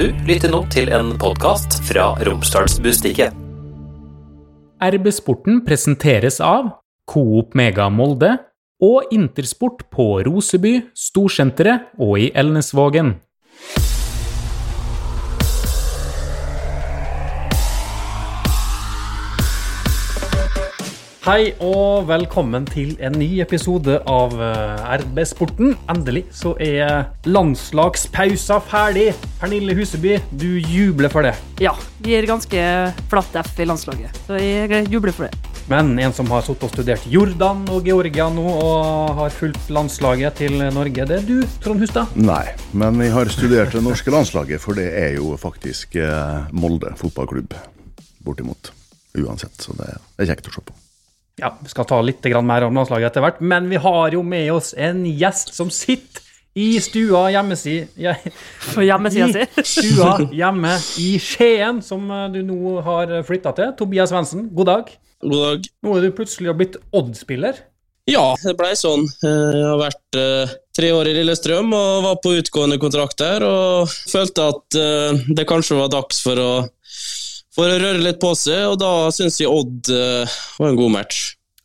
Du lytter nå til en podkast fra Romsdalsbustiket. RB-sporten presenteres av Coop Mega Molde og Intersport på Roseby, Storsenteret og i Elnesvågen. Hei og velkommen til en ny episode av eh, RB-sporten. Endelig så er landslagspausa ferdig. Pernille Huseby, du jubler for det. Ja, vi er ganske flatt F i landslaget, så jeg jubler for det. Men en som har sittet og studert Jordan og Georgia nå, og har fulgt landslaget til Norge, det er du, Trond Hustad? Nei, men jeg har studert det norske landslaget, for det er jo faktisk eh, Molde fotballklubb. Bortimot. Uansett, så det er kjekt å se på. Ja, vi skal ta litt mer om landslaget etter hvert, men vi har jo med oss en gjest som sitter i stua hjemmesi... ja, På hjemmesida si. I stua hjemme i Skien, som eh, du nå har flytta til. Tobias Svendsen, god dag. God dag. Nå er du plutselig blitt Odd-spiller. Ja, det blei sånn. Jeg har vært uh, tre år i Lillestrøm og var på utgående kontrakt der, og følte at uh, det kanskje var dags for å for å røre litt på seg, og da syns jeg Odd uh, var en god match.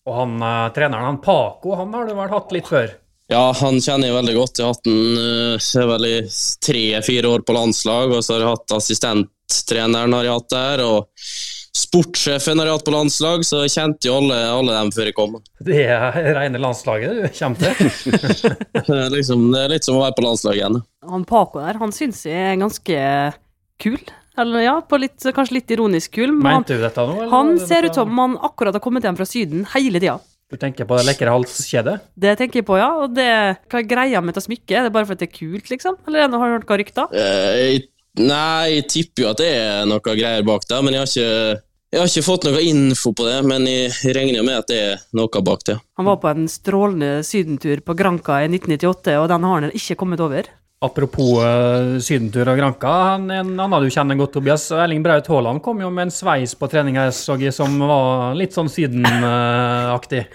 Og han uh, treneren, han Paco, han har du vel hatt litt før? Ja, han kjenner jeg veldig godt. Jeg har hatt den uh, vel i tre-fire år på landslag, og så har jeg hatt assistenttreneren har jeg hatt der, og sportssjefen har jeg hatt på landslag, så jeg kjente jo alle, alle dem før jeg kom. Det er rene landslaget du kommer til? det, er liksom, det er litt som å være på landslaget igjen. Han Paco der, han syns jeg er ganske kul. Eller ja, på litt, kanskje litt ironisk kul. Men Mente du dette nå? Eller? Han ser ut som han akkurat har kommet hjem fra Syden hele tida. Du tenker på det lekre halskjedet? Det tenker jeg på, ja. Og det, hva er greia med dette smykket? Er det bare fordi det er kult, liksom? Eller har du hørt noen rykter? Uh, nei, jeg tipper jo at det er noe greier bak det, men jeg har ikke jeg har ikke fått noe info på det, men jeg regner med at det er noe bak det. Han var på en strålende sydentur på Granca i 1998, og den har han ikke kommet over. Apropos uh, sydentur og Granka. han, en annen du kjenner godt, Tobias. Erling Braut Haaland kom jo med en sveis på trening her, så jeg, som var litt sånn Syden-aktig.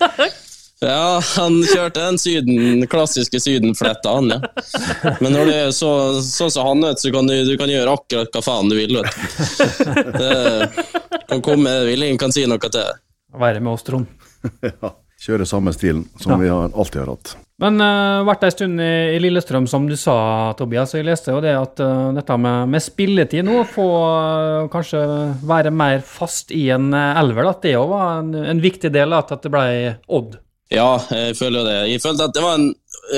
ja, han kjørte den syden, klassiske sydenfletta, han, ja. Men når det er så, sånn som han, vet, så kan du, du kan gjøre akkurat hva faen du vil, vet du. Det kan komme, vil ingen kan si noe til. Være med oss, Trond. ja. Kjøre samme stilen som ja. vi har, alltid har hatt. Men uh, vært ei stund i, i, Lillestrøm, som du sa, Tobias. og Jeg leste jo det at uh, dette med, med, spilletid nå, få uh, kanskje være mer fast i en elver, at det òg var en, en, viktig del av at det ble Odd. Ja, jeg føler jo det. Jeg følte at det en,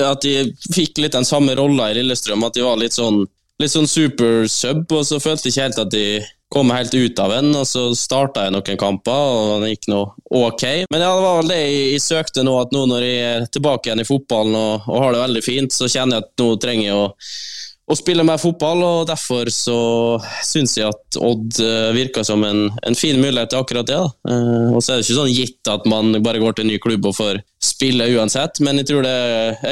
at de fikk litt den samme rolla i Lillestrøm. At de var litt sånn, litt sånn super sub, og så følte jeg ikke helt at de kom helt ut av den, og så starta jeg noen kamper, og det gikk nå ok. Men ja, det var vel det jeg, søkte nå, at nå når jeg er tilbake igjen i fotballen og, og har det veldig fint, så kjenner jeg at nå trenger jeg å, å spille mer fotball, og derfor så syns jeg at Odd uh, virker som en, en, fin mulighet til akkurat det. Uh, og så er det ikke sånn gitt at man bare går til en ny klubb og får spille uansett, men jeg tror det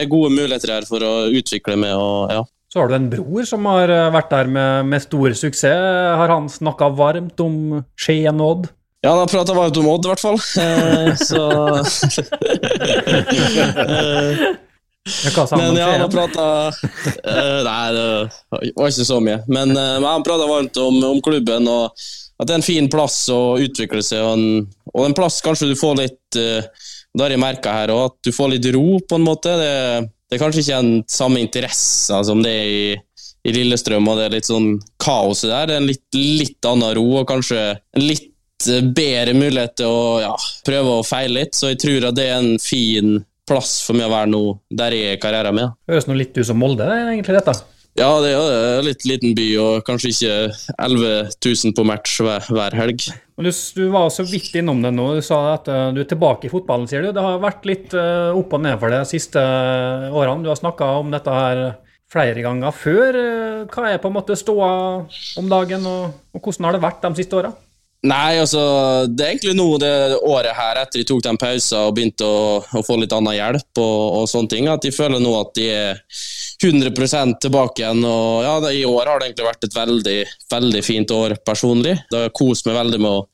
er gode muligheter her for å utvikle meg og ja. Så har du en bror som har eh, vært der med, med stor suksess. Har han snakka varmt om Skien Odd? Ja, han har prata varmt om Odd, i hvert fall. Eh, så Men ja, han har prata eh, Nei, det var ikke så mye. Men, eh, han prata varmt om, om, klubben, og at det er en fin plass å utvikle seg, og en, og en plass kanskje du får litt uh, Det har jeg merka her òg, at du får litt ro, på en måte. det det er kanskje ikke en samme interesse som det er i, i Lillestrøm, og det er litt sånn kaoset der. Det er en litt, litt annen ro, og kanskje en litt bedre mulighet til å ja, prøve å feile litt. Så jeg tror at det er en fin plass for meg å være nå, der jeg er karrieren min. Høres nå litt ut som Molde, egentlig, dette? Ja, det er en litt liten by, og kanskje ikke 11 000 på match hver, hver helg. Du, du, var så vidt innom det nå. Du sa at uh, du er tilbake i fotballen, sier du. Det har vært litt uh, opp og ned for deg de siste uh, årene. Du har snakka om dette her flere ganger før. hva er på en måte ståa om dagen, og, og hvordan har det vært de siste åra? Nei, altså, det er egentlig nå det året her, etter de tok den pausen og begynte å, å, få litt annen hjelp og, og, sånne ting, at de føler nå at de er 100 tilbake igjen. og ja, I år har det egentlig vært et veldig veldig fint år personlig. Det har kost meg veldig med å,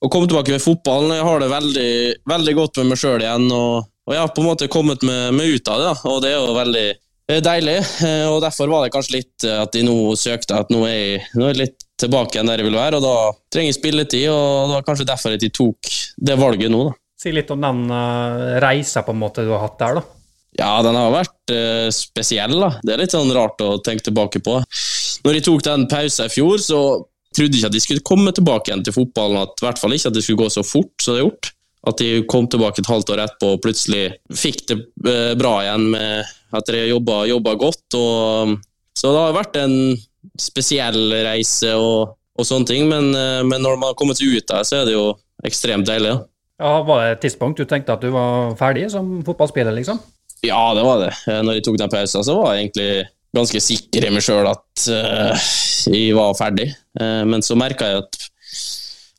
å, komme tilbake med fotballen. Jeg har det veldig, veldig godt med meg sjøl igjen. og, og jeg har på en måte kommet meg, meg ut av det. Da. og Det er jo veldig eh, deilig. eh, Og derfor var det kanskje litt eh, at de nå søkte at nå er jeg, nå er jeg litt tilbake igjen der jeg vil være, og da trenger jeg spilletid, og det var kanskje derfor at de tok det valget nå, da. Si litt om den uh, reisa på en måte du har hatt der, da. Ja, den har vært spesiell, da. Det er litt sånn rart å tenke tilbake på. Når de tok den pausen i fjor, så trodde jeg ikke at de skulle komme tilbake igjen til fotballen, at, i hvert fall ikke at det skulle gå så fort som det har gjort. At de kom tilbake et halvt år etterpå og plutselig fikk det eh, bra igjen med at de jobba, jobba godt. Og, så det har vært en spesiell reise og, og sånne ting, men, eh, men når man har kommet seg ut der, så er det jo ekstremt deilig. da. Ja, Var det et tidspunkt du tenkte at du var ferdig som fotballspiller, liksom? Ja, det var det. Eh, Når jeg tok den pausen, så var jeg egentlig ganske sikker i meg sjøl at uh, jeg var ferdig. Uh, men så merka jeg at,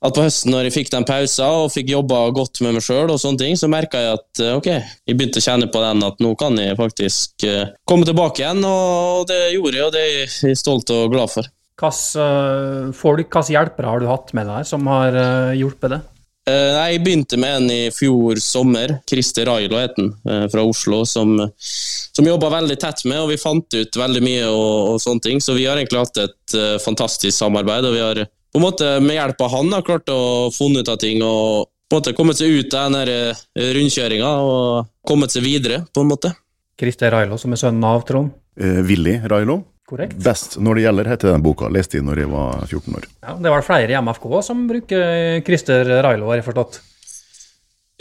at på høsten, når jeg fikk den pausen og fikk jobba godt med meg sjøl, så merka jeg at uh, ok, jeg begynte å kjenne på den at nå kan jeg faktisk komme tilbake igjen, og det gjorde jeg, og det er jeg stolt og glad for. Hvilke hjelpere har du hatt med deg som har hjulpet det? Eh, nei, Jeg begynte med en i fjor sommer, Christer Railo het han, eh, fra Oslo, som, som jobba veldig tett med, og vi fant ut veldig mye og, og sånne ting. Så vi har egentlig hatt et eh, fantastisk samarbeid, og vi har på en måte med hjelp av han da, klart å funne ut av ting og på en måte kommet seg ut av den rundkjøringa og kommet seg videre, på en måte. Christer Railo, som er sønnen av Trond. Eh, Willy Railo. Korrekt. Best når det gjelder, heter den boka. Leste den når jeg var 14 år. Ja, det var flere i MFK som bruker Christer Railo, har jeg forstått.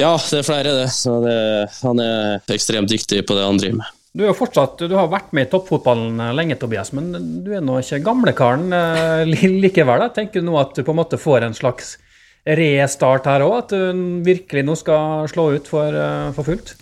Ja, det er flere, det. Så det, han er ekstremt dyktig på det han driver med. Du, er jo fortsatt, du har vært med i toppfotballen eh, lenge, Tobias, men du er nå ikke gamlekaren eh, likevel. Da. Tenker du nå at du på en måte får en slags restart her òg? At du virkelig nå skal slå ut for, eh, for fullt?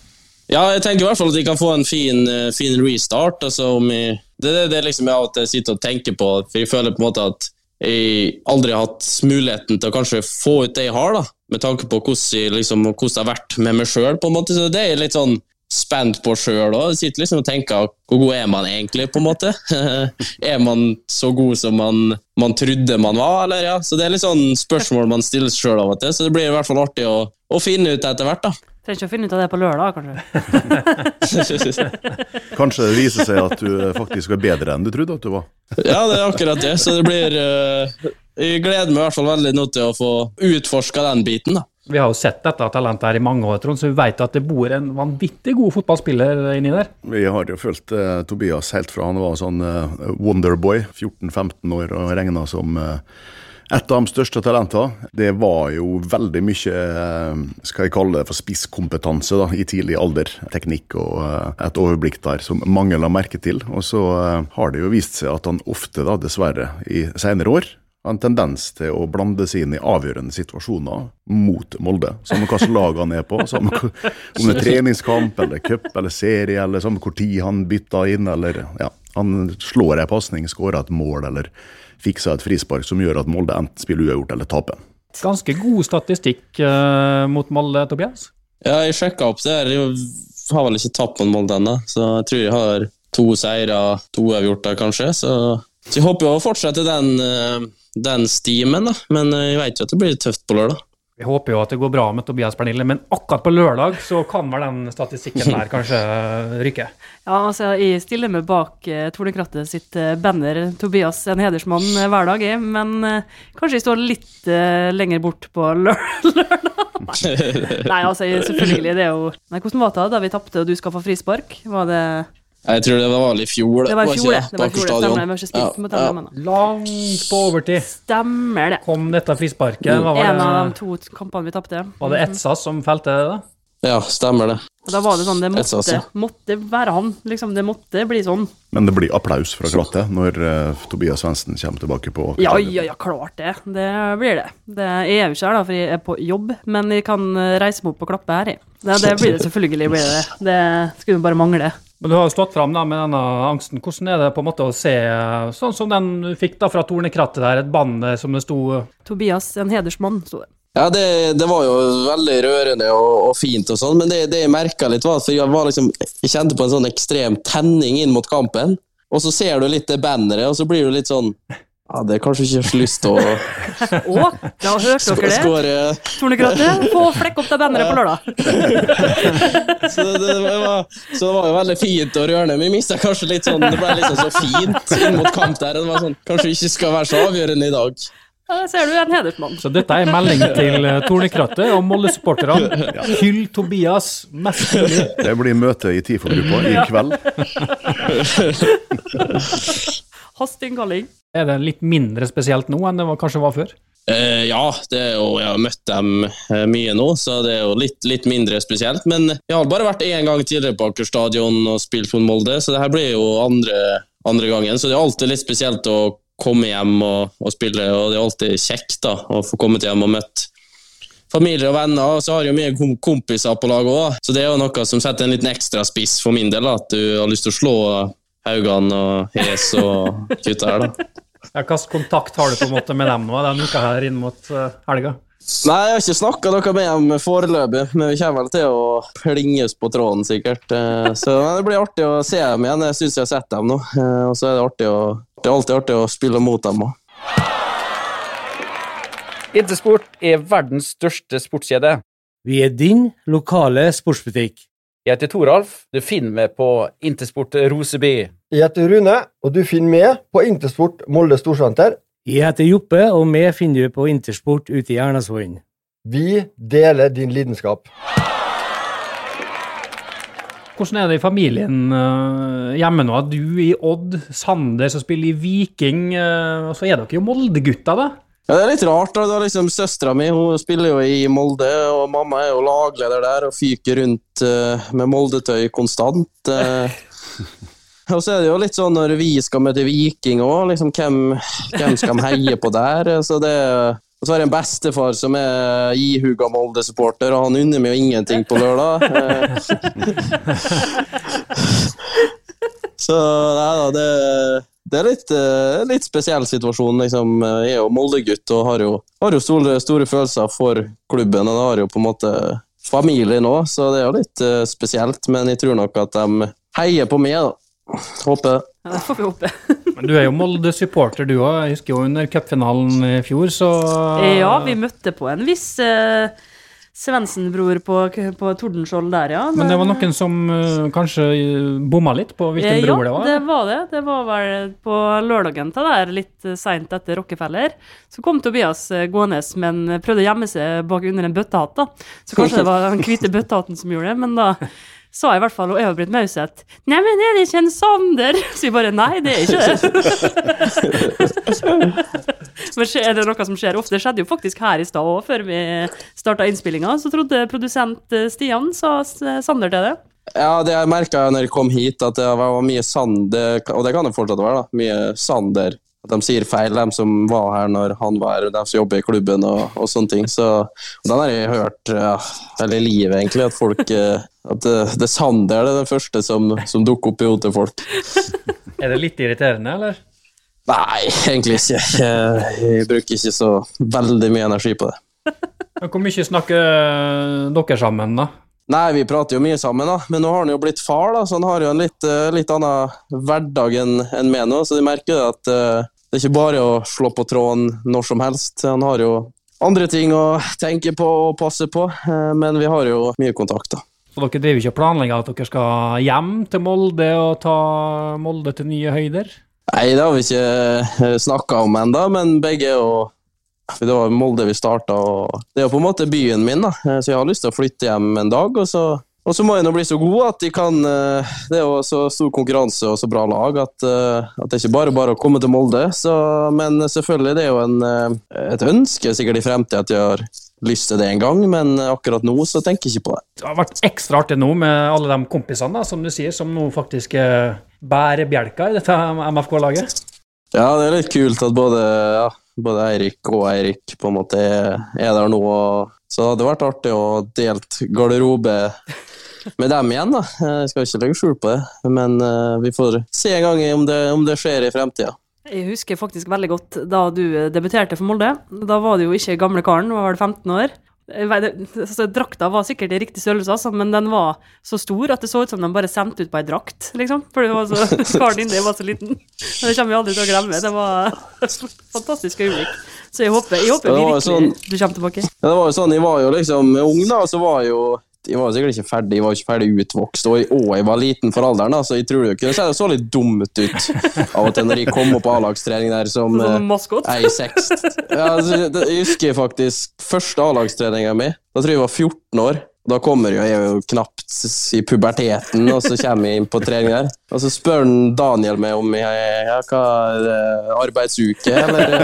Ja, jeg tenker i hvert fall at vi kan få en fin, eh, fin restart. Altså om jeg, det er det liksom jeg av og sitter og tenker på, for jeg føler på en måte at jeg aldri har hatt muligheten til å kanskje få ut det jeg har, da, med tanke på hvordan, liksom, hvordan det har vært med meg sjøl. Så det er jeg litt sånn spent på sjøl òg. Sitter liksom og tenker hvor god er man egentlig, på en måte? er man så god som man, man trodde man var, eller ja? Så det er litt sånn spørsmål man stiller sjøl av og til, så det blir i hvert fall artig å, å finne ut etter hvert, da. Trenger ikke å finne ut av det på lørdag, kanskje. Kanskje det viser seg at du faktisk er bedre enn du trodde at du var. Ja, det er akkurat det. Så det blir uh, Jeg gleder meg i hvert fall veldig nå til å få utforska den biten, da. Vi har jo sett dette talentet her i mange år, Trond, så vi vet at det bor en vanvittig god fotballspiller inni der. Vi har jo fulgt uh, Tobias helt fra han var sånn uh, Wonderboy, 14-15 år, og regna som eh, et av de største talentene. Det var jo veldig mye, eh, skal jeg kalle det for spisskompetanse da, i tidlig alder. Teknikk og eh, et overblikk der som mange la merke til. Og så eh, har det jo vist seg at han ofte, da, dessverre, i senere år har en tendens til å blande seg inn i avgjørende situasjoner mot Molde. Samme hvilket lag han er på, samme om det er treningskamp eller cup eller serie, eller samme hvor tid han bytter inn, eller ja, han slår ei pasning, skårer et mål eller fikser et frispark som gjør at Molde enten spiller uavgjort eller taper. Ganske god statistikk eh, mot Molde, Tobias. Ja, jeg sjekka opp det. Jeg har vel ikke tapt mot Molde ennå, så jeg tror jeg har to seire, to uavgjorter kanskje. Så, så jeg håper jo å fortsette den, eh, den stimen, da. Men eh, jeg vet jo at det blir tøft på lørdag. Vi håper jo at det går bra med Tobias Pernille, men akkurat på lørdag så kan vel den statistikken der kanskje ryke. Ja, altså, jeg stiller meg bak uh, Tornekrattet sitt eh, banner 'Tobias en hedersmann' eh, hver dag, jeg. Men eh, kanskje jeg står litt eh, lenger bort på lør lørdag. Nei. Nei, altså, jeg, selvfølgelig, det er jo Nei, hvordan var det da vi tapte og du skaffa frispark? Var det Jeg tror det var vel i fjor. Det var i fjor, det. det? Det var i fjor, det stemmer. Vi har ikke spilt mot dem ja. ennå. Langt på overtid Stemmer det. kom dette frisparket. Mm. Det? En av de to kampene vi tapte. var det Etsas som felte det, da? ja, stemmer det. Og da var det sånn, det måtte, ja. måtte være han. Liksom, det måtte bli sånn. Men det blir applaus fra krattet når uh, Tobias Svendsen kommer tilbake på Ja, ja, ja, klart det. Det blir det. det jeg er jo ikke her, da, for jeg er på jobb, men jeg kan eh, reise meg opp og klappe her, jeg. Det, det blir det selvfølgelig. blir Det Det skulle bare mangle. Men du har jo stått fram da med denne angsten. Hvordan er det på en måte å se eh, sånn som den du fikk da fra Tornekrattet der, et band eh, som det sto Tobias, en hedersmann, sto det. Ja, det, det var jo veldig rørende og, og fint, og sånn, men det, det jeg merka litt, var at jeg, var liksom, jeg kjente på en sånn ekstrem tenning inn mot kampen. Og så ser du litt det banneret, og så blir du litt sånn Ja, det er kanskje ikke så lyst til å Å, da hørte dere det? skåre Tornekratte, få flekk opp det banneret på lørdag. så det, det, var, så det var jo veldig fint og rørende. Vi mista kanskje litt sånn Det ble liksom så fint inn mot kamp der. Det var sånn, Kanskje vi ikke skal være så avgjørende i dag. Ja, det ser du en hedersmann. Så dette er en melding til eh, Tornekrattet og Molde-supporterne. Hyll Tobias mest mulig. Det blir møte i TIFO-gruppa i kveld. Hasteinnkalling. Er det litt mindre spesielt nå enn det var, kanskje var før? Eh, ja, det er jo, jeg har møtt dem eh, mye nå, så det er jo litt, litt mindre spesielt. Men jeg har bare vært én gang tidligere på Aker stadion og spilt for Molde, så det her blir jo andre, andre gangen. Så det er alltid litt spesielt å komme hjem og, og spille, og det er alltid kjekt da, å få kommet hjem og møtt familie og venner. Og så har jeg jo mye kompiser på laget òg, så det er jo noe som setter en liten ekstra spiss for min del. Da, at du har lyst til å slå Haugan og Hes og gutta her, da. Ja, Hvilken kontakt har du på en måte med dem nå denne uka her inn mot eh, helga? Nei, jeg har ikke snakka noe med dem foreløpig, men vi kommer vel til å plinges på tråden, sikkert. Eh, Så det blir artig å se dem igjen. Jeg syns jeg har sett dem nå. Eh, Og så er det artig å Det er alltid artig å spille mot dem òg. Intersport er verdens største sportskjede. Vi er din lokale sportsbutikk. Jeg heter Toralf. Du finner meg på Intersport Roseby. Jeg heter Rune, og du finner meg på Intersport Molde Storsenter. Jeg heter Joppe, og meg finner du på Intersport ute i Ernasvollen. Vi deler din lidenskap. Hvordan er det i familien eh, hjemme nå? Du i Odd, Sander som spiller i Viking, eh, og så er dere jo Molde-gutta, da? Ja, det er litt rart. da, det er liksom Søstera mi hun spiller jo i Molde, og mamma er jo lagleder der og fyker rundt eh, med Molde-tøy konstant. og så er det jo litt sånn når vi skal møte Viking òg, liksom, hvem, hvem skal de heie på der? Så det, og så har jeg en bestefar som er ihuga Molde-supporter, og han unner meg jo ingenting på lørdag. eh. Så nei da, det, det er litt, eh, litt spesiell situasjon. Liksom. Jeg er jo Molde-gutt og har jo, har jo store, store følelser for klubben. Og det har jo på en måte familie nå, så det er jo litt eh, spesielt. Men jeg tror nok at de heier på meg, da. Håper det. Ja, det får vi håpe. Men du er jo Molde-supporter, du òg. Jeg husker jo under cupfinalen i fjor, så Ja, vi møtte på en viss uh, Svendsen-bror på, på Tordenskjold der, ja. Men det var noen som uh, kanskje bomma litt på hvilken Eh, bror det var? Ja, det var det. Det var vel på lørdagen til der, litt seint etter Rockefeller. Så kom Tobias eh, gående, men prøvde å gjemme seg bak under en bøttehatt, da. Så kanskje det var den hvite bøttehatten som gjorde det, men da sa i hvert fall, og Eva-Britt Mauseth Nei, men er det ikke en Sander? Så vi bare Nei, det er ikke det. men er det noe som skjer ofte? Det skjedde jo faktisk her i stad òg, før vi starta innspillinga. Så trodde produsent eh, Stian sa Sander til det. Ja, det jeg merka når jeg kom hit, at det var mye Sander, og det kan det fortsatt være, da. Mye Sander. At de sier feil, de som var her når han var her, de som jobber i klubben og, og sånne ting. Så den har jeg hørt ja, hele livet, egentlig. At folk eh, At det, det Sander det er den første som, som dukker opp i hodet til folk. Er det litt irriterende, eller? Nei, egentlig ikke. Jeg, jeg bruker ikke så veldig mye energi på det. Hvor mye snakker dere sammen, da? Nei, vi prater jo mye sammen, da. men nå har han jo blitt far, da, så han har jo en litt, eh, litt annen hverdag enn meg nå. Så de merker jo at uh, det er ikke bare å slå på tråden når som helst. Han har jo andre ting å tenke på og passe på, uh, men vi har jo mye kontakt, da. Så dere driver ikke og planlegger at dere skal hjem til Molde og ta Molde til nye høyder? Nei, det har vi ikke snakka om ennå, men begge er for Det var Molde vi starta, og det er jo på en måte byen min, da. Eh, så jeg har lyst til å flytte hjem en dag. Og så, og så må jeg nå bli så god at de kan eh, Det er jo så stor konkurranse og så bra lag at, eh, at det ikke bare bare å komme til Molde. Så, men selvfølgelig, det er jo en, et ønske sikkert i fremtiden at jeg har lyst til det en gang, men akkurat nå så tenker jeg ikke på det. Det har vært ekstra artig nå med alle de kompisene da, som du sier, som nå faktisk bærer bjelka i dette MFK-laget. Ja, det er litt kult at både, ja, både Eirik og Eirik på en måte er, er der nå. Og, så det hadde vært artig å delt garderobe med dem igjen. da. Jeg skal ikke legge skjul på det, men uh, vi får se en gang om det, om det skjer i fremtida. Jeg husker faktisk veldig godt da du debuterte for Molde. Da var du jo ikke gamle karen, du var vel 15 år. Det- altså, Drakta var sikkert i riktig størrelse, altså, men den var så stor at det så ut som de bare sendte ut på ei drakt, liksom. For det var så, karen inni var så liten. Men det kommer vi aldri til å glemme. Det var fantastisk øyeblikk. Så jeg håper, jeg håper virkelig sånn- du kommer tilbake. Ja, det var jo sånn, Jeg var jo liksom ung, da, og så var jeg jo jeg var sikkert ikke ferdig, jeg var ikke ferdig utvokst, og jeg, og jeg var liten for alderen, da, så jeg tror jo ikke det så litt dumt ut av og til når jeg kom opp på A-lagstrening der som eh, maskot. ei seks. Ja, altså, jeg husker faktisk første A-lagstreninga mi. Da tror jeg jeg var 14 år. Da kommer jo jeg er jo knapt i puberteten, og så kommer jeg inn på trening der. Og så spør Daniel meg om jeg har hva er det, arbeidsuke, eller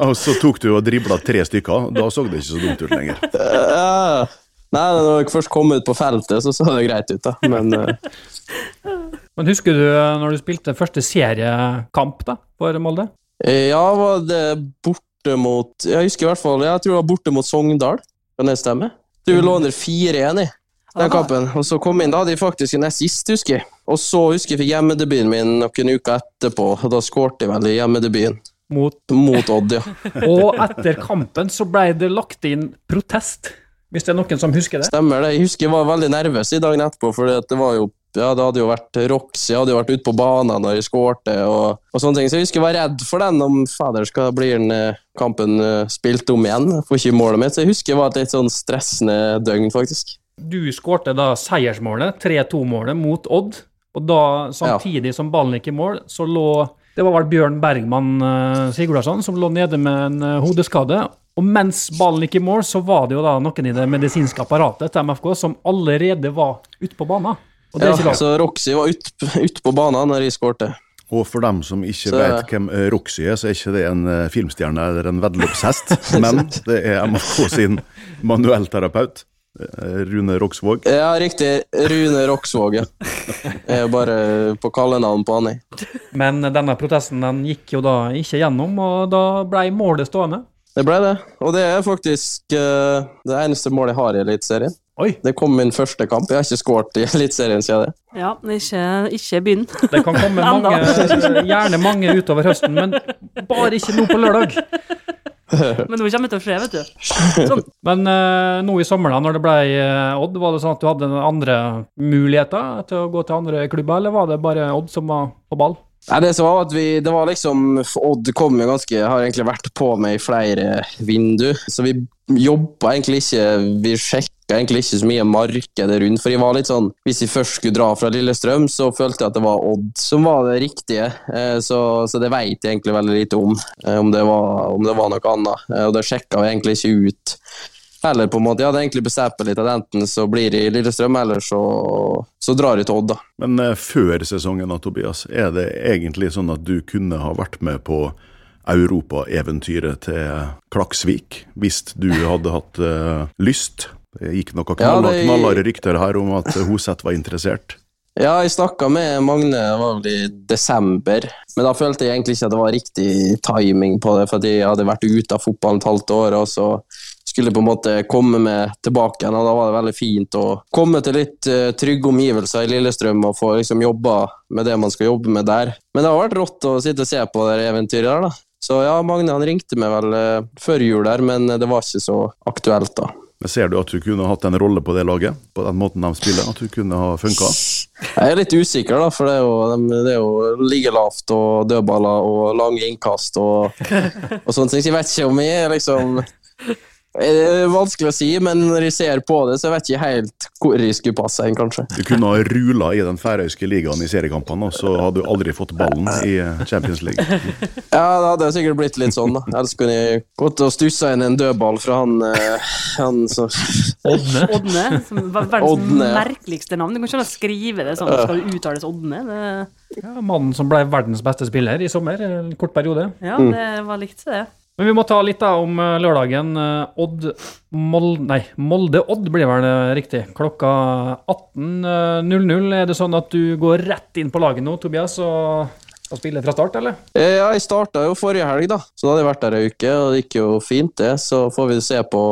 Og så tok du og dribla tre stykker. Da så det ikke så dumt ut lenger. Ja. Nei, når jeg først kom ut på feltet, så så det greit ut, da. Men uh... Men husker du eh, når du spilte første seriekamp da, for Molde? ja, var det borte mot Jeg husker i hvert fall Jeg tror det var borte mot Sogndal. Kan det stemme? Du lå under 4-1 i den kampen. Og så kom jeg inn, da hadde jeg faktisk en assist, husker jeg. Og så husker jeg fikk hjemmedebuten min noen uker etterpå, og da skårte jeg vel i hjemmedebuten. Mot, Mot Odd, ja. og etter kampen så ble det lagt inn protest, hvis det er noen som husker det. Stemmer det. Jeg husker jeg var veldig nervøs i dagen etterpå, for det var jo ja, det hadde jo vært Roxy, jeg hadde jo vært ute på banen når jeg skårte, og, og sånne ting. Så jeg husker jeg var redd for den om fader skal bli den eh, kampen eh, spilt om igjen. Får ikke målet mitt. Så jeg husker det var et litt sånn stressende døgn, faktisk. Du skårte da seiersmålet, 3-2-målet, mot Odd. Og da, samtidig som ballen gikk i mål, så lå Det var vel Bjørn Bergman uh, Sigurdarsson som lå nede med en uh, hodeskade. Og mens ballen gikk i mål, så var det jo da noen i det medisinske apparatet til MFK som allerede var ute på banen. Og det er Ja, ikke lov. så Roxy var ute ut på banen når jeg skårte. Og for dem som ikke Så- vet hvem eh, Roxy er, så er ikke det en eh, filmstjerne eller en veddeløpshest, men det er MFK sin manuellterapeut, eh, Rune Roksvåg. Ja, riktig. Rune Roksvåg, ja. Jeg er bare på kallenavn på han, jeg. Men denne protesten den gikk jo da ikke gjennom, og da ble målet stående. Det ble det. Og det er faktisk uh, det eneste målet jeg har i Eliteserien. Det kom min første kamp. Jeg har ikke skåret i Eliteserien siden det. Ja, ikke, ikke begynn. Det kan komme mange, gjerne mange utover høsten, men bare ikke nå på lørdag. Men nå kommer det til å skje, vet du. Sånn. Men uh, nå i sommer, da, når det ble uh, Odd, var det sånn at du hadde andre muligheter til å gå til andre klubber, eller var det bare Odd som var på ball? Nei, det som var at vi, det var liksom Odd kom jo ganske Har egentlig vært på med i flere vindu, så vi jobba egentlig ikke Vi sjekka egentlig ikke så mye markedet rundt, for jeg var litt sånn Hvis jeg først skulle dra fra Lillestrøm, så følte jeg at det var Odd som var det riktige, eh, så, så det veit jeg egentlig veldig lite om, eh, om det var, om det var noe annet. Eh, Og det sjekka jeg egentlig ikke ut heller, på en måte. Jeg hadde egentlig bestemt meg litt at enten så blir det i Lillestrøm, eller så, så drar jeg til Odd, da. Men før sesongen, da, Tobias, er det egentlig sånn at du kunne ha vært med på europaeventyret til Klaksvik, hvis du hadde hatt eh, lyst? Det gikk noen Ja, knall, rykter her om at Hoseth var interessert. Ja, jeg snakka med Magne det var vel i desember, men da følte jeg egentlig ikke at det var riktig timing på det, for jeg hadde vært ute av fotballen et halvt år, og så skulle på en måte komme med tilbake igjen, og da var det veldig fint å komme til litt eh, trygge omgivelser i Lillestrøm og få liksom jobba med det man skal jobbe med der. Men det har vært rått å sitte og se på det eventyret der, da. Så ja, Magne han ringte meg vel eh, før jul der, men det var ikke så aktuelt da. Men Ser du at du kunne hatt en rolle på det laget, på den måten de spiller? At du kunne ha funka? Jeg er litt usikker, da, for det er jo, de- det er jo ligge lavt og dødballer og lange innkast og, og sånne ting. Så jeg vet ikke om jeg er liksom vanskelig å si, men når jeg ser på det, så vet jeg ikke helt hvor jeg skulle passe inn, kanskje. Du kunne ha rula i den færøyske ligaen i seriekampene, og så hadde du aldri fått ballen i Champions League. Ja, det hadde sikkert blitt litt sånn, da. Ellers kunne jeg gått og stussa inn en dødball fra han, eh, han som Odne? Odne. Som var verdens merkeligste navn. Du kan ikke skrive det sånn, skal det uttales Odne? Det, Ja, mannen som ble verdens beste spiller i sommer, en kort periode. ja, det var likt, det. Men vi må ta litt da om eh, lørdagen. Eh, Odd Mol Nei, Molde-Odd blir vel eh, riktig. Klokka 18.00. Er det sånn at du går rett inn på laget nå, Tobias, og skal spille fra start, eller? Ja, jeg starta jo forrige helg, da. Så da hadde jeg vært der ei uke, og det gikk jo fint, det. Så får vi se på,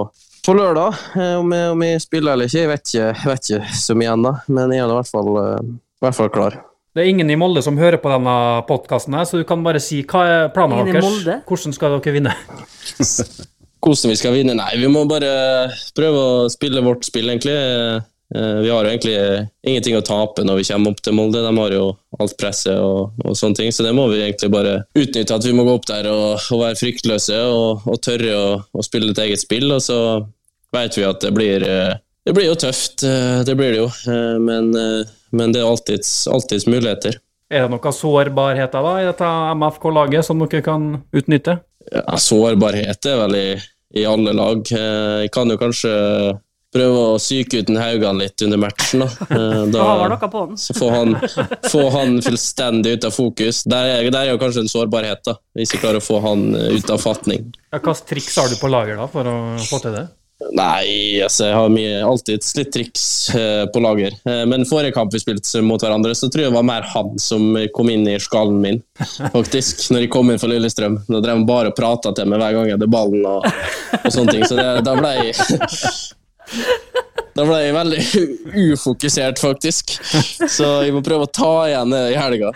på lørdag om jeg, om jeg spiller eller ikke. Jeg vet ikke, vet ikke så mye ennå, men jeg er i hvert fall, i hvert fall klar. Det er ingen i Molde som hører på denne podkasten, så du kan bare si hva er planen Ingen i deres? Hvordan skal dere vinne? hvordan vi skal vinne? Nei, vi må bare prøve å spille vårt spill, egentlig. Eh, Vi har jo egentlig ingenting å tape når vi kommer opp til Molde. De har jo alt presset og, og sånne ting, så det må vi egentlig bare utnytte. At vi må gå opp der og, og være fryktløse og, og tørre å, spille et eget spill. Og så vet vi at det blir, eh, det blir jo tøft, eh, det blir det jo. Men, men det er alltids, alltids muligheter. Er det noen sårbarheter da i dette MFK-laget som dere kan utnytte? Ja, sårbarhet er vel i, i alle lag. Eh, Jeg kan jo kanskje prøve å psyke ut en Haugan litt under matchen. Da, Eh, Da så få han, få han fullstendig ut av fokus. Der er, der er jo kanskje en sårbarhet, da, hvis vi klarer å få han ut av fatning. Ja, Hvilke triks har du på lager da for å få til det? Nei, altså, jeg har mye, alltid litt triks eh, på lager. Eh, men forrige kamp vi spilte mot hverandre, så tror jeg det var mer han som kom inn i skallen min, faktisk. Når jeg kom inn for Lillestrøm. Da drev han bare og prata til meg hver gang jeg hadde ballen og, og sånne ting. Så det, da ble jeg Da ble jeg veldig ufokusert, faktisk. Så jeg må prøve å ta igjen det i helga.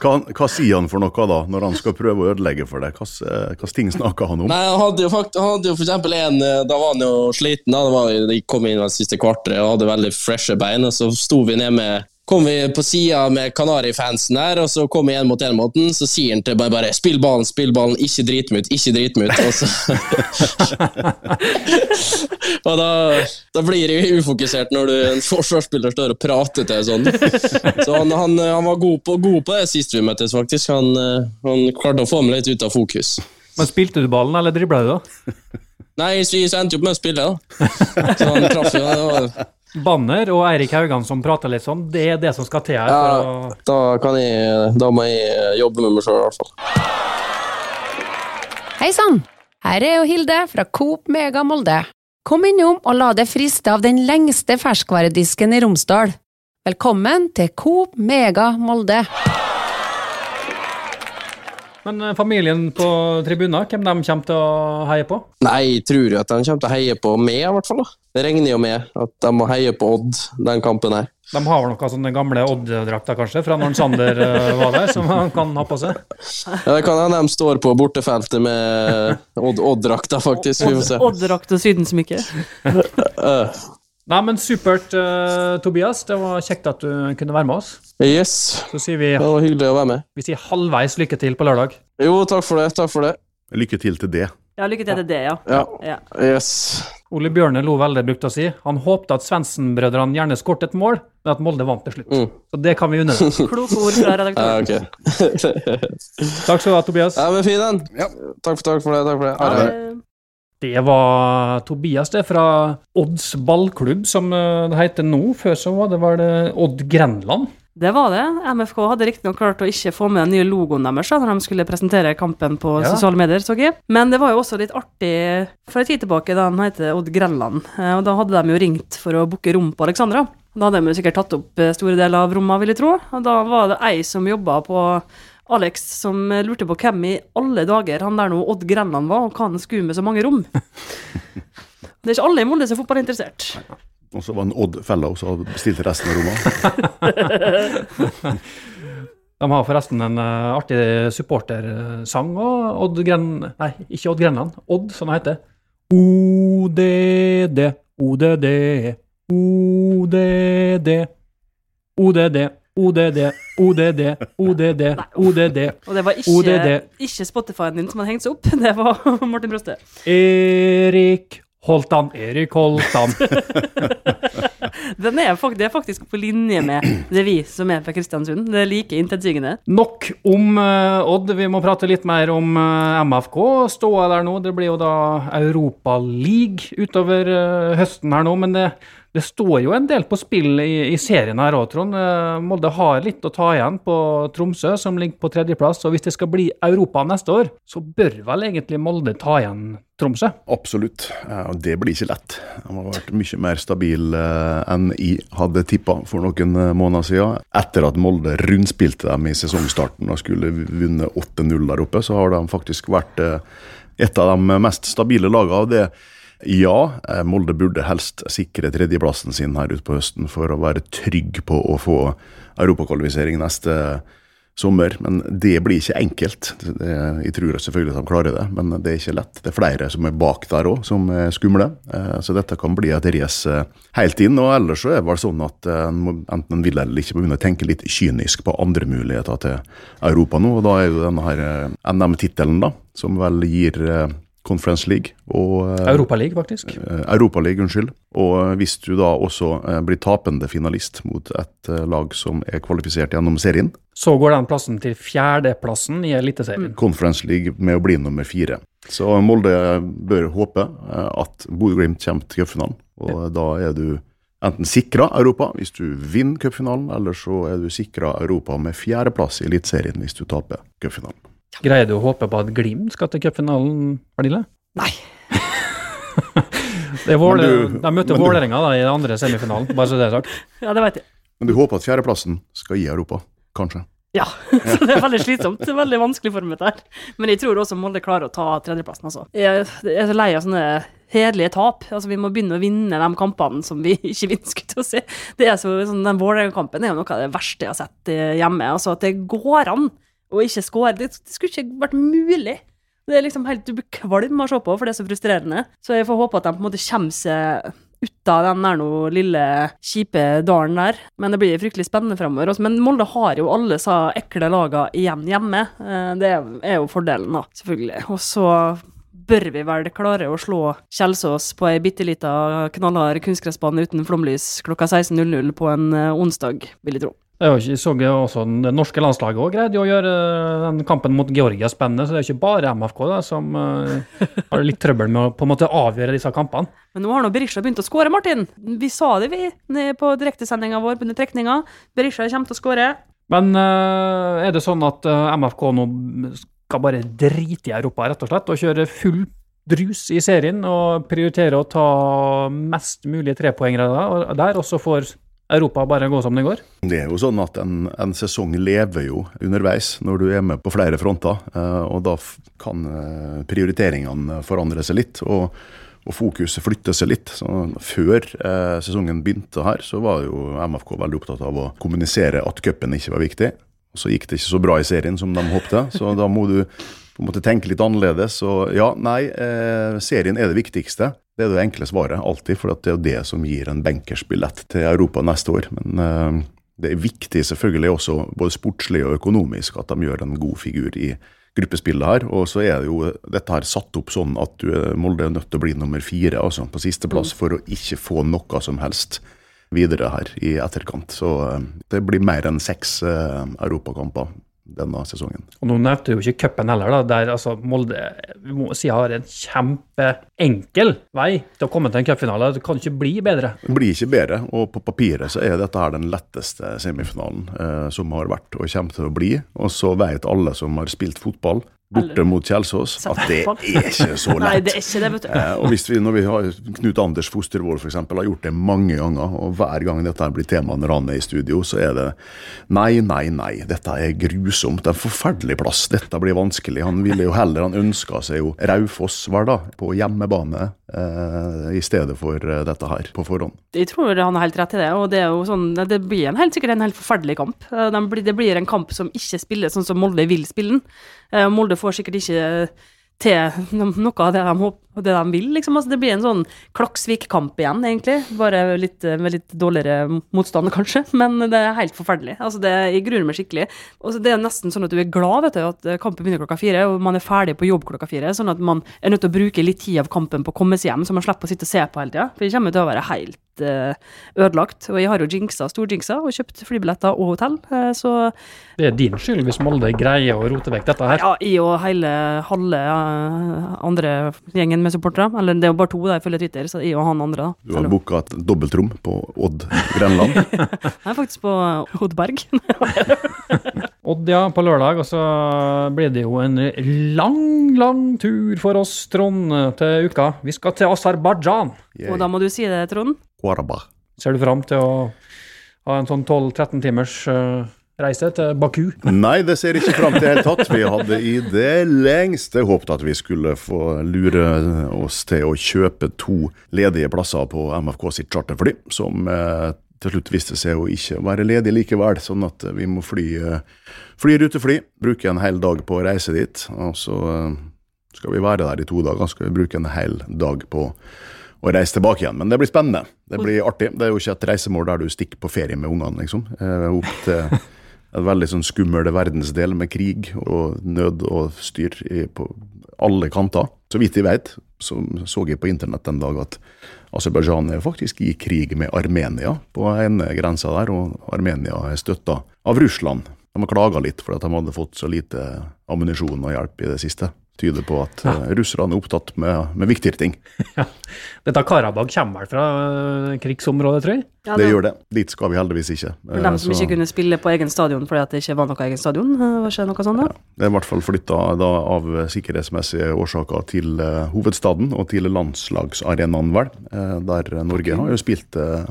Hva, hva sier han for noe da, når han skal prøve å ødelegge for deg? Hvilke ting snakker han om? Nei, Han hadde jo, fakt han hadde jo for en eh, Da var han jo sliten. Da det var, de kom inn det siste kvarteret og hadde veldig freshe bein. Og så sto vi ned med kom vi på sida med Kanari-fansen der, og så kom vi én mot én mot den. Så sier han til meg bare 'spill ballen, spill ballen, ikke drit meg ut', ikke drit meg ut. Og, så og da, da blir jeg ufokusert når du, en forsvarsspiller står og prater til deg sånn. Så han, han, han var god på, god på det sist vi møttes, faktisk. Han, eh, han klarte å få meg litt ut av fokus. Men Spilte du ballen, eller dribla du, da? Nei, så så endte jo opp med å spille, da. Så han traff jo. Banner og Eirik Haugan som prater litt sånn, det er det som skal til her. For å... ja, da, kan jeg, da må jeg jobbe med meg sjøl, i hvert fall. Hei sann! Her er jo Hilde fra Coop Mega Molde. Kom innom og la deg friste av den lengste ferskvaredisken i Romsdal. Velkommen til Coop Mega Molde. Men eh, familien på tribunen, hvem de kommer til å heie på? Nei, jeg tror jo at de kommer til å heie på meg, i hvert fall. da. Det regner jo med at de må heie på Odd den kampen her. De har vel noen sånne gamle Odd-drakter, kanskje, fra når Sander eh, var der, som han kan ha på seg? Ja, det kan hende de står på bortefeltet med Odd- Odd-drakta, faktisk. Vi får se. Odd-drakt og sydensmykke. Nei, men supert, uh, Tobias. Det var kjekt at du kunne være med oss. yes, Så sier vi, det var hyggelig å være med. vi sier halvveis lykke til på lørdag. Jo, takk for det. Takk for det. Lykke til til det. Ja, lykke til til det, ja. Ja, ja. yes. Ole Bjørne lo veldig, brukte å si. Han håpte at Svendsen-brødrene gjerne skåret et mål, men at Molde vant til slutt. Mm. Så det kan vi unne dem. Kloke ord fra Ja, okay. Takk skal du ha, Tobias. Ja, men fin den. Ja. Takk, for, takk for det. Takk for det. Ha det. Det var Tobias, det, fra Odds ballklubb, som eh, det heter nå. Før så var det vel Odd Grenland. Det var det. MFK hadde riktignok klart å ikke få med den nye logoen deres da, når de skulle presentere kampen på Ja. sosiale medier, så jeg. Men det var jo også litt artig for en tid tilbake, da den heter Odd Grenland. Eh, Og da hadde de jo ringt for å booke rom på Alexandra. Da hadde de jo sikkert tatt opp eh, store deler av rommet, vil jeg tro. Og da var det ei som jobba på Alex, som lurte på hvem i alle dager han der nå Odd Grenland var, og hva han skulle med så mange rom. Det er ikke alle i Molde som er fotballinteressert. Og så var det en Odd Fellow som hadde bestilt resten av rommene. De har forresten en uh, artig supportersang og Odd Gren... Nei, ikke Odd Grenland. Odd, som det heter. ODD, ODD, ODD, ODD, ODD, ODD, ODD, ODD. Og det var ikke, ikke Spotify-en din som hadde hengt seg opp, det var Martin Broste. Erik Holtan, Erik holdt Den er det er faktisk på linje med det vi som er fra Kristiansund. Det er like intetsigende. Nok om uh, Odd. Vi må prate litt mer om uh, MFK. Ståa der nå. Det blir jo da Europa League utover uh, høsten her nå. Men det, det står jo en del på spill i, i serien her òg, Trond. Eh, Molde har litt å ta igjen på Tromsø, som ligger på tredjeplass. Og hvis det skal bli Europa neste år, så bør vel egentlig Molde ta igjen Tromsø? Absolutt. Og det blir ikke lett. De har vært mye mer stabil eh, enn jeg hadde tippa for noen eh, måneder siden. Etter at Molde rundspilte dem i sesongstarten og skulle vunnet 8-0 der oppe, så har de faktisk vært et av de mest stabile lagene av det. Ja, eh, Molde burde helst sikre tredjeplassen sin her ute på høsten for å være trygg på å få europakvalifisering neste sommer. Men det blir ikke enkelt. Jeg tror selvfølgelig at de klarer det, men det er ikke lett. Det er flere som er bak der òg, som er skumle. Eh, så dette kan bli et race eh, helt inn. Og ellers så er det vel sånn at en enten en vil eller ikke begynne å tenke litt kynisk på andre muligheter til Europa nå. Og da er jo denne her NM-tittelen, da, som vel gir Conference League og eh, Europaliga, faktisk. Eh, Europaliga, unnskyld. Og eh, hvis du da også blir tapende finalist mot et lag som er kvalifisert gjennom serien, Så går den plassen til fjerdeplassen i Eliteserien. Conference League med å bli nummer fire. Så Molde bør håpe at Bodø-Glimt kommer til cupfinalen. Og da er du enten sikra Europa hvis du vinner cupfinalen, eller så er du sikra Europa med fjerdeplass i Eliteserien hvis du taper cupfinalen. Greier du å håpe på at Glimt skal til cupfinalen, Pernille? Nei. Det er Våle, du- de møter Vålerenga i den andre semifinalen, bare så det er sagt. Ja, det vet jeg. Men du håper at fjerdeplassen skal gi Europa, kanskje? Ja, så det er veldig slitsomt. Det er veldig vanskelig for meg dette her. Men jeg tror også Molde klarer å ta tredjeplassen, altså. Jeg er så lei av sånne hederlige tap. Altså, vi må begynne å vinne de kampene som vi ikke vinner, skulle til å si. Det er så, sånn, Den Vålerenga-kampen er jo noe av det verste jeg har sett eh, hjemme. Altså, at det går an å ikke score. Det, skulle ikke vært mulig. Det er liksom helt Du blir kvalm av å se på, for det er så frustrerende. Så jeg får håpe at de på en måte kommer seg ut av den der noe lille, kjipe dalen der. Men det blir fryktelig spennende framover. Men Molde har jo alle disse ekle lagene igjen hjemme. Eh, Det er jo fordelen, da, selvfølgelig. Og så bør vi vel klare å slå Kjelsås på ei bitte lita knallhard kunstgressbane uten flomlys klokka 16.00 på en eh, onsdag, vil jeg tro. Det så jo så også Det norske landslaget også greide å gjøre den kampen mot Georgia spennende, så det er ikke bare MFK da, som eh, har litt trøbbel med å på en måte avgjøre disse kampene. Men nå har nå Berisha begynt å skåre, Martin. Vi sa det, vi, på direktesendinga vår under trekninga. Berisha kommer til å skåre. Men eh, er det sånn at eh, MFK nå skal bare drite i Europa, rett og slett, og kjøre full drus i serien og prioritere å ta mest mulig trepoengere der, og så får Europa bare gå som det går? Det er jo sånn at en, en sesong lever jo underveis når du er med på flere fronter, eh, og da kan eh, prioriteringene forandre seg litt. og og fokuset flytter seg litt. Så før eh, sesongen begynte her, så var jo MFK veldig opptatt av å kommunisere at cupen ikke var viktig. Og så gikk det ikke så bra i serien som de håpte, så da må du på måtte tenke litt annerledes. Og ja, nei, eh, serien er det viktigste. Det er det enkle svaret, alltid, for det er jo det som gir en benkersbillett til Europa neste år. Men eh, det er viktig selvfølgelig også, både sportslig og økonomisk, at de gjør en god figur i gruppespillet her. Og så er det jo dette her satt opp sånn at du, er- Molde er nødt til å bli nummer fire, altså på sisteplass, for å ikke få noe som helst videre her i etterkant. Så eh, det blir mer enn seks eh, europakamper denne sesongen. Og nå nevnte du jo ikke cupen heller, da, der altså Molde vi må si har en kjempeenkel vei til å komme til en cupfinale. Det kan ikke bli bedre. Det blir ikke bedre, og på papiret så er dette her den letteste semifinalen eh, som har vært og kommer til å bli. Og så vet alle som har spilt fotball borte mot Kjelsås, at det er ikke så lett. Nei, det er ikke det, vet du. Eh, og hvis vi, når vi har Knut Anders Fostervold f.eks. har gjort det mange ganger, og hver gang dette blir tema når han er i studio, så er det nei, nei, nei, dette er grusomt. Det er en forferdelig plass. Dette blir vanskelig. Han ville jo heller, han ønska seg jo Raufoss var da, på hjemmebane, eh, i stedet for eh, dette her på forhånd. Jeg tror han har helt rett i det. og Det er jo sånn, det blir en helt sikkert en helt forferdelig kamp. Eh, blir- Det blir en kamp som ikke spilles sånn som Molde vil spille den. Eh, Molde får sikkert ikke til noe av det de, håper, det de vil, liksom. Altså, det blir en sånn Klaksvik-kamp igjen, egentlig. Bare litt, eh, med litt dårligere motstand, kanskje. Men det er helt forferdelig. Altså, det, jeg gruer meg skikkelig. Og det er nesten sånn at du er glad vet du, at eh, kampen begynner klokka fire, og man er ferdig på jobb klokka fire. Sånn at man er nødt til å bruke litt tid av kampen på å komme seg hjem, så man slipper å sitte og se på hele tida. For det kommer til å være helt eh, ødelagt. Og jeg har jo jinxa, storjinxa, og kjøpt flybilletter og hotell. så Det er din skyld hvis Molde greier å rote vekk dette her. ja, jeg og hele halve andre gjengen med supportere, eller det er jo bare to da, ifølge Twitter, så jeg og han andre, da. Du har booka et dobbeltrom på Odd Grenland. Jeg er faktisk på Oddberg. Odd, ja, på lørdag. Og så blir det jo en lang, lang tur for oss, Trond, til uka. Vi skal til Aserbajdsjan. og da må du si det, Trond. Quarabah. Ser du fram til å ha en sånn 12-13 timers eh, reise til Baku? Nei, det ser ikke fram til i det hele tatt. Vi hadde i det lengste håpet at vi skulle få lure oss til å kjøpe to ledige plasser på MFK sitt charterfly, som eh, til slutt viste seg å ikke være ledig likevel, sånn at vi må fly, eh, fly rutefly. Bruke en hel dag på å reise dit. Og så eh, skal vi være der i to dager. Skal vi bruke en hel dag på å reise tilbake igjen. Men det blir spennende. Det blir artig. Det er jo ikke et reisemål der du stikker på ferie med ungene, liksom. Eh, Opp til en veldig sånn skummel verdensdel med krig og nød og styr på alle kanter. Så vidt jeg vet, så så jeg på internett en dag at Aserbajdsjan er faktisk i krig med Armenia på ene grensa der, og Armenia er støtta av Russland. De har klaga litt for at de hadde fått så lite ammunisjon og hjelp i det siste. Tyder på at Ja. eh, russerne er opptatt med, med viktigere ting. Dette Karabag kommer vel fra øh, krigsområdet, tror jeg? Ja, det det- gjør det. Dit skal vi heldigvis ikke. Dem som Eh, så- ikke kunne spille på egen stadion fordi at det ikke var noe egen stadion? eh, Var ikke noe sånt da? Det er i hvert fall flytta av sikkerhetsmessige årsaker til eh, hovedstaden og til landslagsarenaen, vel. eh, der Norge har jo spilt eh,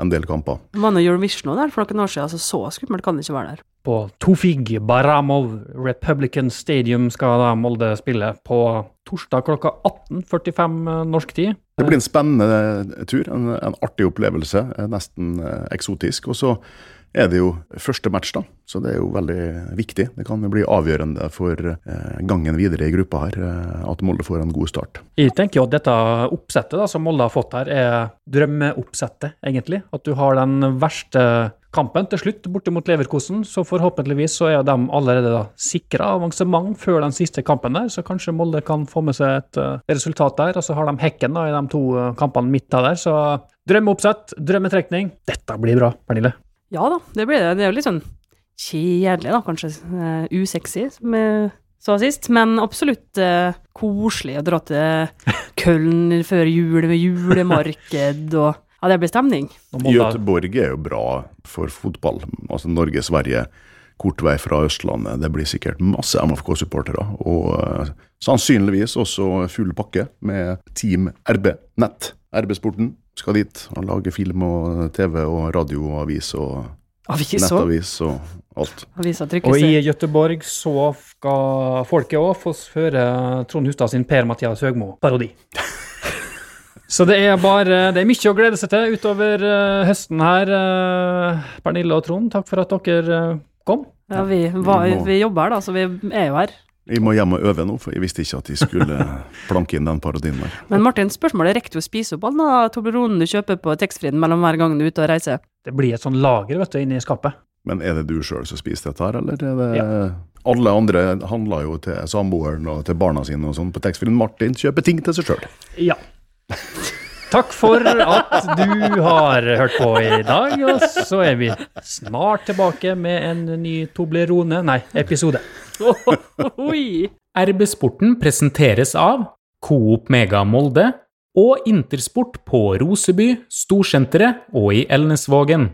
en del kamper. Det var noe Eurovision òg der for noen år siden, altså så skummelt kan det ikke være der. På Tofig Baramov Republican Stadium skal da Molde spille på torsdag klokka 18.45 norsk tid. Det blir en spennende tur, en, en artig opplevelse, eh, nesten eh, eksotisk. Og så er det jo første match, da, så det er jo veldig viktig. Det kan jo bli avgjørende for eh, gangen videre i gruppa her, eh, at Molde får en god start. Jeg tenker jo at dette oppsettet da, som Molde har fått her, er drømmeoppsettet, egentlig. At du har den verste kampen til slutt borte mot Leverkosen, så forhåpentligvis så er de allerede da sikra avansement før den siste kampen der, så kanskje Molde kan få med seg et eh, resultat der. Og så har de Hekken da i de to kampene midt der, så drømmeoppsett, drømmetrekning. Dette blir bra, Pernille. Ja da, det blir det. Det er jo litt sånn kjedelig, da, kanskje. Uh, usexy, som jeg sa sist. Men absolutt uh, koselig å dra til Köln før jul med julemarked og Ja, det blir stemning. Göteborg er jo bra for fotball. Altså Norge-Sverige, kort vei fra Østlandet. Det blir sikkert masse MFK-supportere. Og eh, sannsynligvis også full pakke med Team RB Nett. RB-sporten skal dit og lage film og TV og radio og avis og Avis nettavis og alt. Og i Gøteborg så skal folket òg få høre Trond Hustad sin Per-Mathias Høgmo-parodi. Så det er bare Det er mye å glede seg til utover uh, høsten her. Uh, Pernille og Trond, takk for at dere uh, kom. Ja, vi, var, Vi vi jobber her, da, så vi er jo her. Jeg må hjem og øve nå, for jeg visste ikke at de skulle planke inn den parodien der. Men Martin, spørsmålet er rekker du å spise opp all den Tobleronen du kjøper på taxfree-en mellom hver gang du er ute og reiser? Det blir et sånn lager vet du, inni skapet. Men er det du sjøl som spiser dette her, eller er det Alle andre handler jo til samboeren og til barna sine og sånn på taxfree. Martin kjøper ting til seg sjøl. Ja. Takk for at du har hørt på i dag, og så er vi snart tilbake med en ny Toblerone, nei, episode. Oi! RB-sporten presenteres av Coop Mega Molde og Intersport på Roseby, Storsenteret og i Elnesvågen.